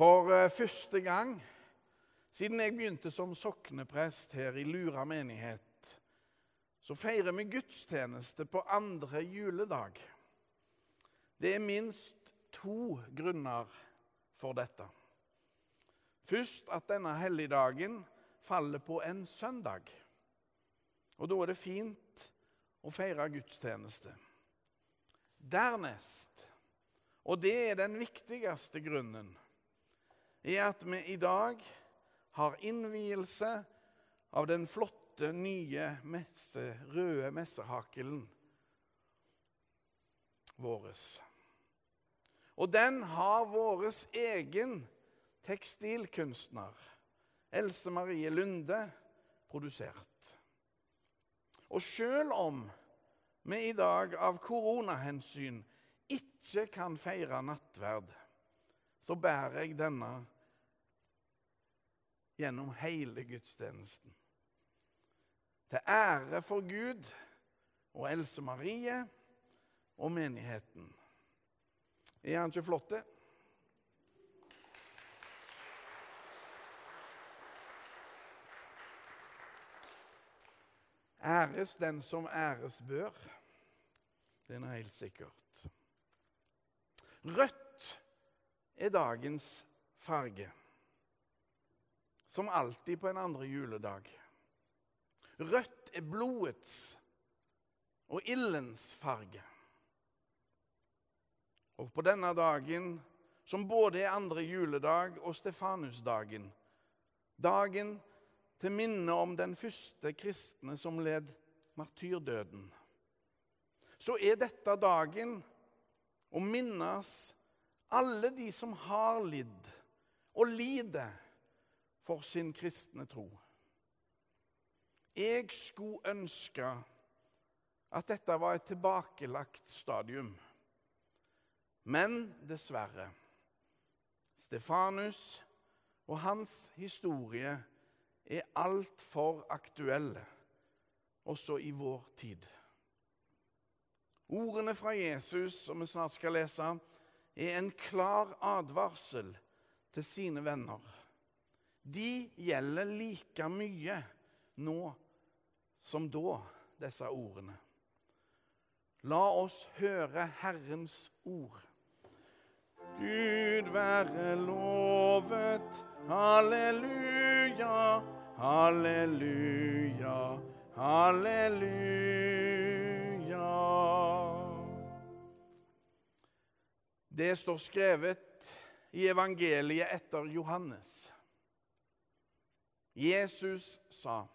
For eh, første gang siden jeg begynte som sokneprest her i Lura menighet, så feirer vi gudstjeneste på andre juledag. Det er minst to grunner for dette. Først at denne helligdagen faller på en søndag. Og da er det fint å feire gudstjeneste. Dernest, og det er den viktigste grunnen, er at vi i dag har innvielse av den flotte, nye messe, røde messehakelen vår. Og den har vår egen tekstilkunstner, Else Marie Lunde, produsert. Og selv om vi i dag av koronahensyn ikke kan feire nattverd, så bærer jeg denne gjennom hele gudstjenesten. Til ære for Gud og Else Marie og menigheten. Er han ikke flott, det? Æres den som æres bør. Det er helt sikkert. Rødt er dagens farge. Som alltid på en andre juledag. Rødt er blodets og ildens farge. Og på denne dagen, som både er andre juledag og Stefanusdagen, dagen til minne om den første kristne som led martyrdøden, så er dette dagen å minnes alle de som har lidd og lider for sin kristne tro. Jeg skulle ønske at dette var et tilbakelagt stadium. Men dessverre Stefanus og hans historie er altfor aktuelle, også i vår tid. Ordene fra Jesus som vi snart skal lese, er en klar advarsel til sine venner. De gjelder like mye nå som da, disse ordene. La oss høre Herrens ord. Gud være lovet. Halleluja, halleluja, halleluja. Det står skrevet i evangeliet etter Johannes. Jesus sa,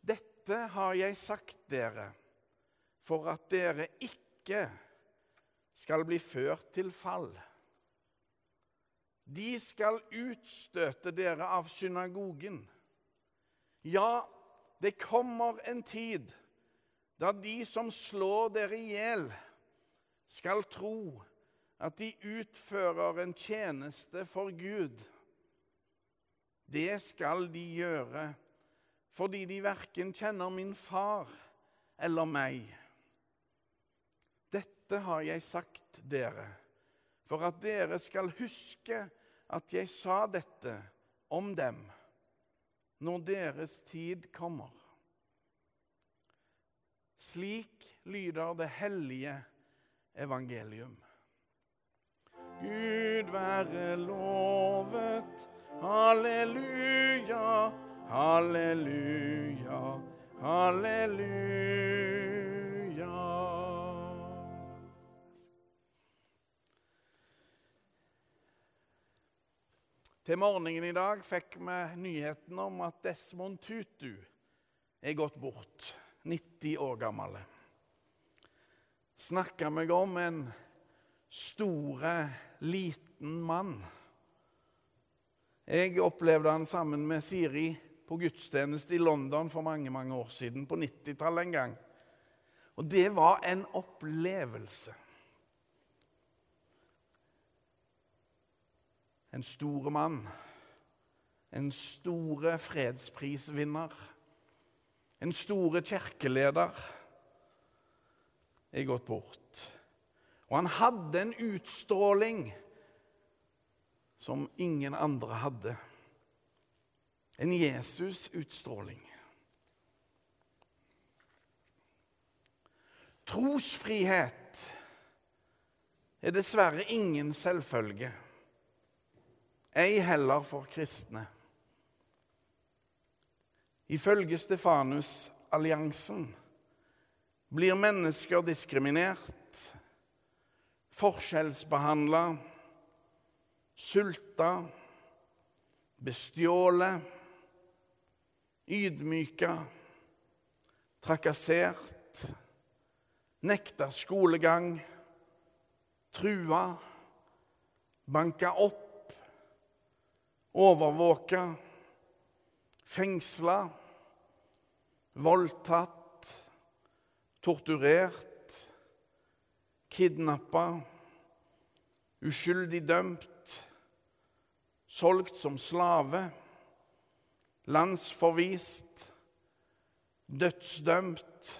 'Dette har jeg sagt dere' for at dere ikke skal bli ført til fall. De skal utstøte dere av synagogen. Ja, det kommer en tid da de som slår dere i hjel, skal tro at de utfører en tjeneste for Gud. Det skal de gjøre fordi de verken kjenner min far eller meg. Dette har jeg sagt dere, for at dere skal huske at jeg sa dette om dem når deres tid kommer. Slik lyder det hellige evangelium. Gud være lovet. Halleluja, halleluja, halleluja. Til morgenen i dag fikk vi nyheten om at Desmond Tutu er gått bort, 90 år gammel. Snakka meg om en store, liten mann. Jeg opplevde han sammen med Siri på gudstjeneste i London for mange mange år siden, på 90-tallet en gang. Og det var en opplevelse. En stor mann. En store fredsprisvinner. En store kirkeleder er gått bort. Og han hadde en utstråling som ingen andre hadde. En Jesus-utstråling. Trosfrihet er dessverre ingen selvfølge, ei heller for kristne. Ifølge Stefanus-alliansen blir mennesker diskriminert, forskjellsbehandla, sulta, bestjålet, ydmyka, trakassert, nekta skolegang, trua, banka opp, overvåka, fengsla, voldtatt, torturert, kidnappa, uskyldig dømt, solgt som slave, landsforvist, dødsdømt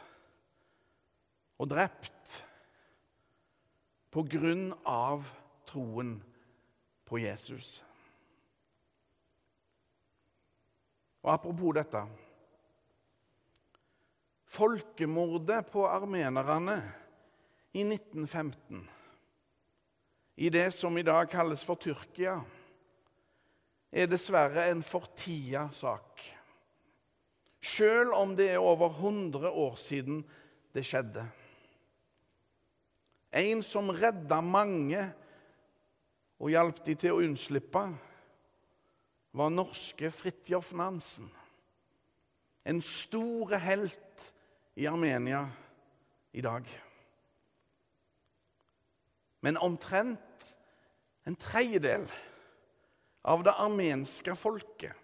og drept på grunn av troen på Jesus. Og apropos dette Folkemordet på armenerne i 1915, i det som i dag kalles for Tyrkia, er dessverre en fortida sak. Sjøl om det er over 100 år siden det skjedde. En som redda mange og hjalp de til å unnslippe, var norske Fridtjof Nansen. En store helt i Armenia i dag. Men omtrent en tredjedel av det armenske folket,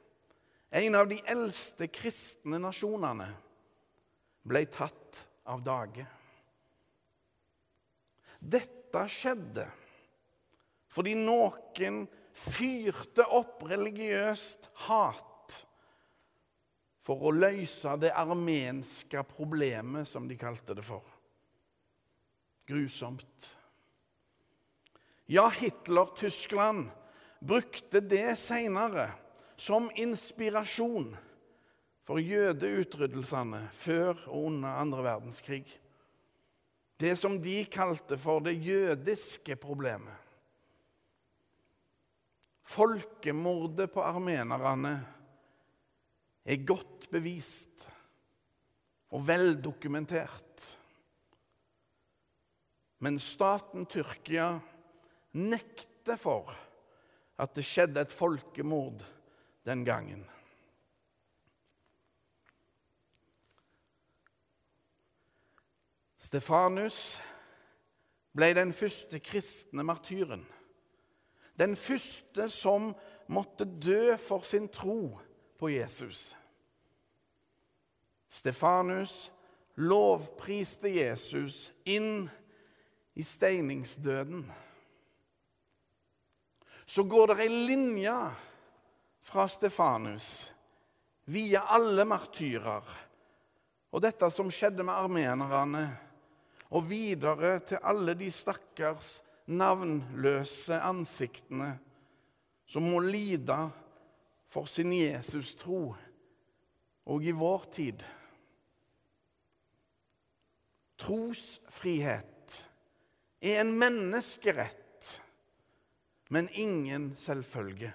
en av de eldste kristne nasjonene, ble tatt av dage. Dette skjedde fordi noen fyrte opp religiøst hat for å løse det armenske problemet, som de kalte det for. Grusomt. Ja, Hitler-Tyskland brukte det seinere som inspirasjon for jødeutryddelsene før og under andre verdenskrig. Det som de kalte for det jødiske problemet. Folkemordet på armenerne er godt bevist og veldokumentert. Men staten Tyrkia nekter for at det skjedde et folkemord den gangen. Stefanus ble den første kristne martyren. Den første som måtte dø for sin tro på Jesus. Stefanus lovpriste Jesus inn i steiningsdøden så går det ei linje fra Stefanus via alle martyrer og dette som skjedde med armenerne, og videre til alle de stakkars navnløse ansiktene som må lide for sin Jesus-tro og i vår tid. Trosfrihet er en menneskerett men ingen selvfølge.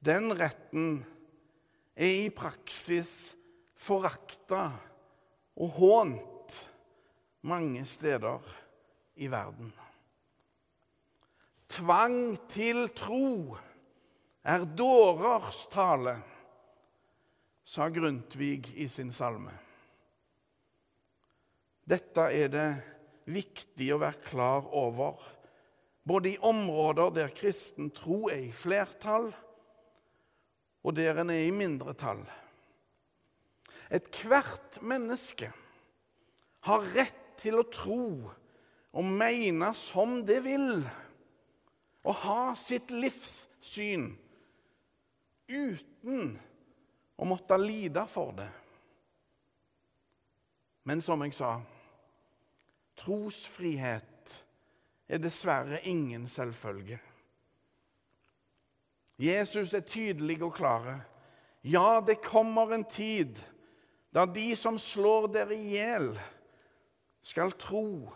Den retten er i praksis forakta og hånt mange steder i verden. Tvang til tro er dårers tale, sa Grundtvig i sin salme. Dette er det viktig å være klar over både i områder der kristen tro er i flertall, og der en er i mindretall. Ethvert menneske har rett til å tro og mene som det vil, og ha sitt livssyn uten å måtte lide for det. Men som jeg sa trosfrihet er dessverre ingen selvfølge. Jesus er tydelig og klar. Ja, det kommer en tid da de som slår dere i hjel, skal tro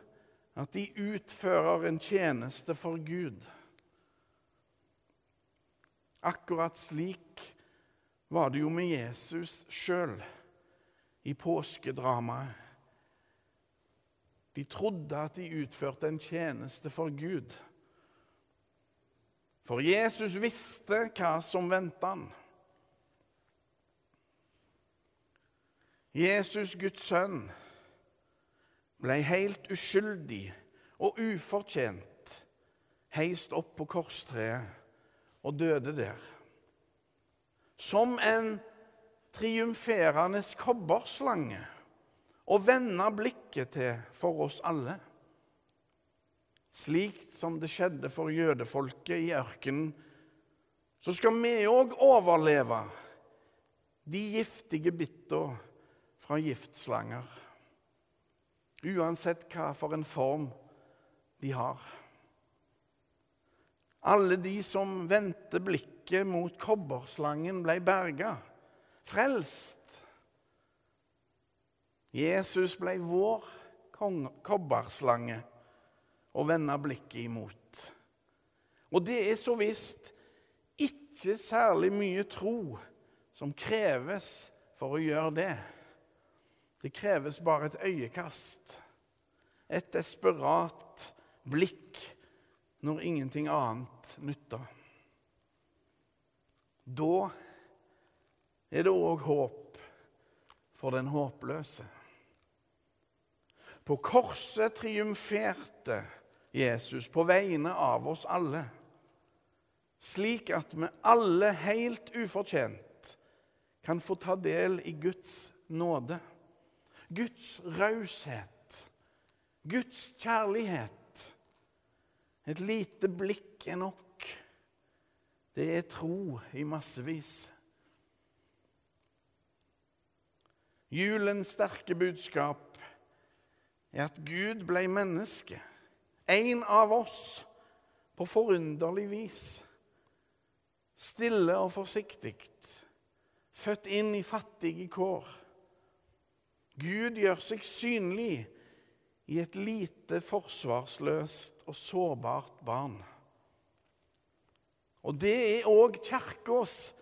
at de utfører en tjeneste for Gud. Akkurat slik var det jo med Jesus sjøl i påskedramaet. De trodde at de utførte en tjeneste for Gud. For Jesus visste hva som ventet han. Jesus, Guds sønn, ble helt uskyldig og ufortjent heist opp på korstreet og døde der. Som en triumferende kobberslange og vende blikket til for oss alle. Slik som det skjedde for jødefolket i ørkenen, så skal vi òg overleve de giftige bitta fra giftslanger. Uansett hva for en form de har. Alle de som vendte blikket mot kobberslangen, ble berga, frelst. Jesus ble vår kobberslange og vende blikket imot. Og det er så visst ikke særlig mye tro som kreves for å gjøre det. Det kreves bare et øyekast, et desperat blikk når ingenting annet nytter. Da er det òg håp for den håpløse. På korset triumferte Jesus på vegne av oss alle, slik at vi alle helt ufortjent kan få ta del i Guds nåde, Guds raushet, Guds kjærlighet et lite blikk er nok. Det er tro i massevis. Julens sterke budskap er at Gud ble menneske, en av oss, på forunderlig vis. Stille og forsiktig, født inn i fattige kår. Gud gjør seg synlig i et lite, forsvarsløst og sårbart barn. Og det er òg kirkas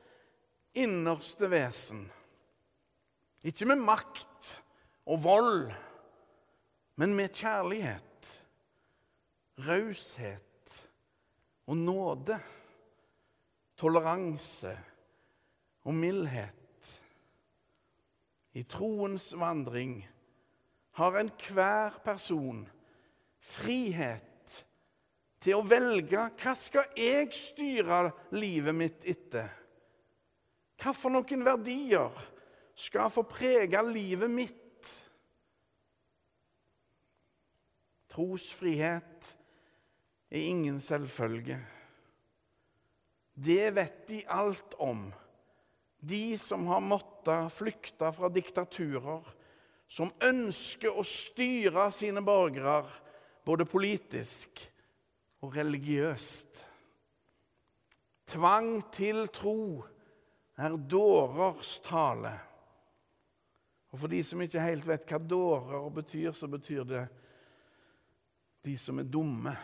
innerste vesen. Ikke med makt og vold, men med kjærlighet, raushet og nåde, toleranse og mildhet. I troens vandring har enhver person frihet til å velge hva skal jeg styre livet mitt etter. Hva for noen verdier skal få prege livet mitt? Trosfrihet er ingen selvfølge. Det vet de alt om, de som har måttet flykte fra diktaturer som ønsker å styre sine borgere både politisk og religiøst. Tvang til tro er dårers tale. Og For de som ikke helt vet hva dårer betyr, så betyr det de som er dumme.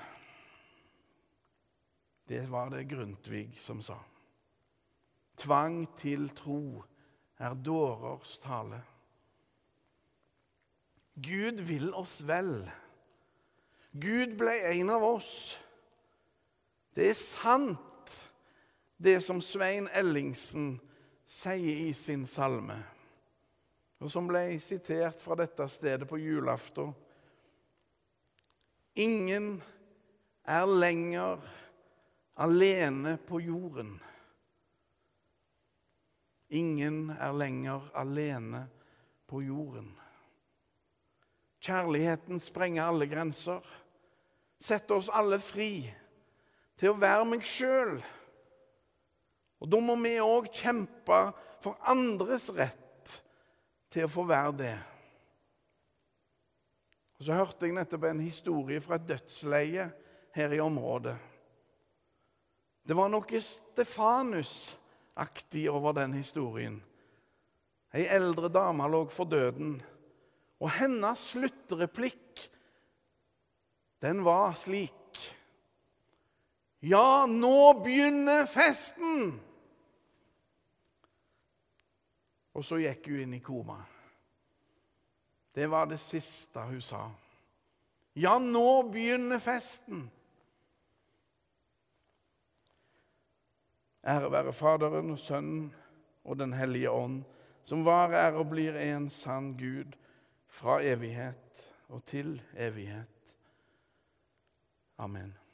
Det var det Grundtvig som sa. Tvang til tro er dårers tale. Gud vil oss vel. Gud ble en av oss. Det er sant, det som Svein Ellingsen sier i sin salme, og som ble sitert fra dette stedet på julaften. Ingen er lenger alene på jorden. Ingen er lenger alene på jorden. Kjærligheten sprenger alle grenser. Setter oss alle fri til å være meg sjøl. Og da må vi òg kjempe for andres rett til å få være det. Og Så hørte jeg nettopp en historie fra et dødsleie her i området. Det var noe Stefanus-aktig over den historien. Ei eldre dame lå for døden, og hennes sluttreplikk den var slik Ja, nå begynner festen! Og så gikk hun inn i koma. Det var det siste hun sa. Ja, nå begynner festen! Ære være Faderen og Sønnen og Den hellige ånd, som var, er og blir en sann Gud fra evighet og til evighet. Amen.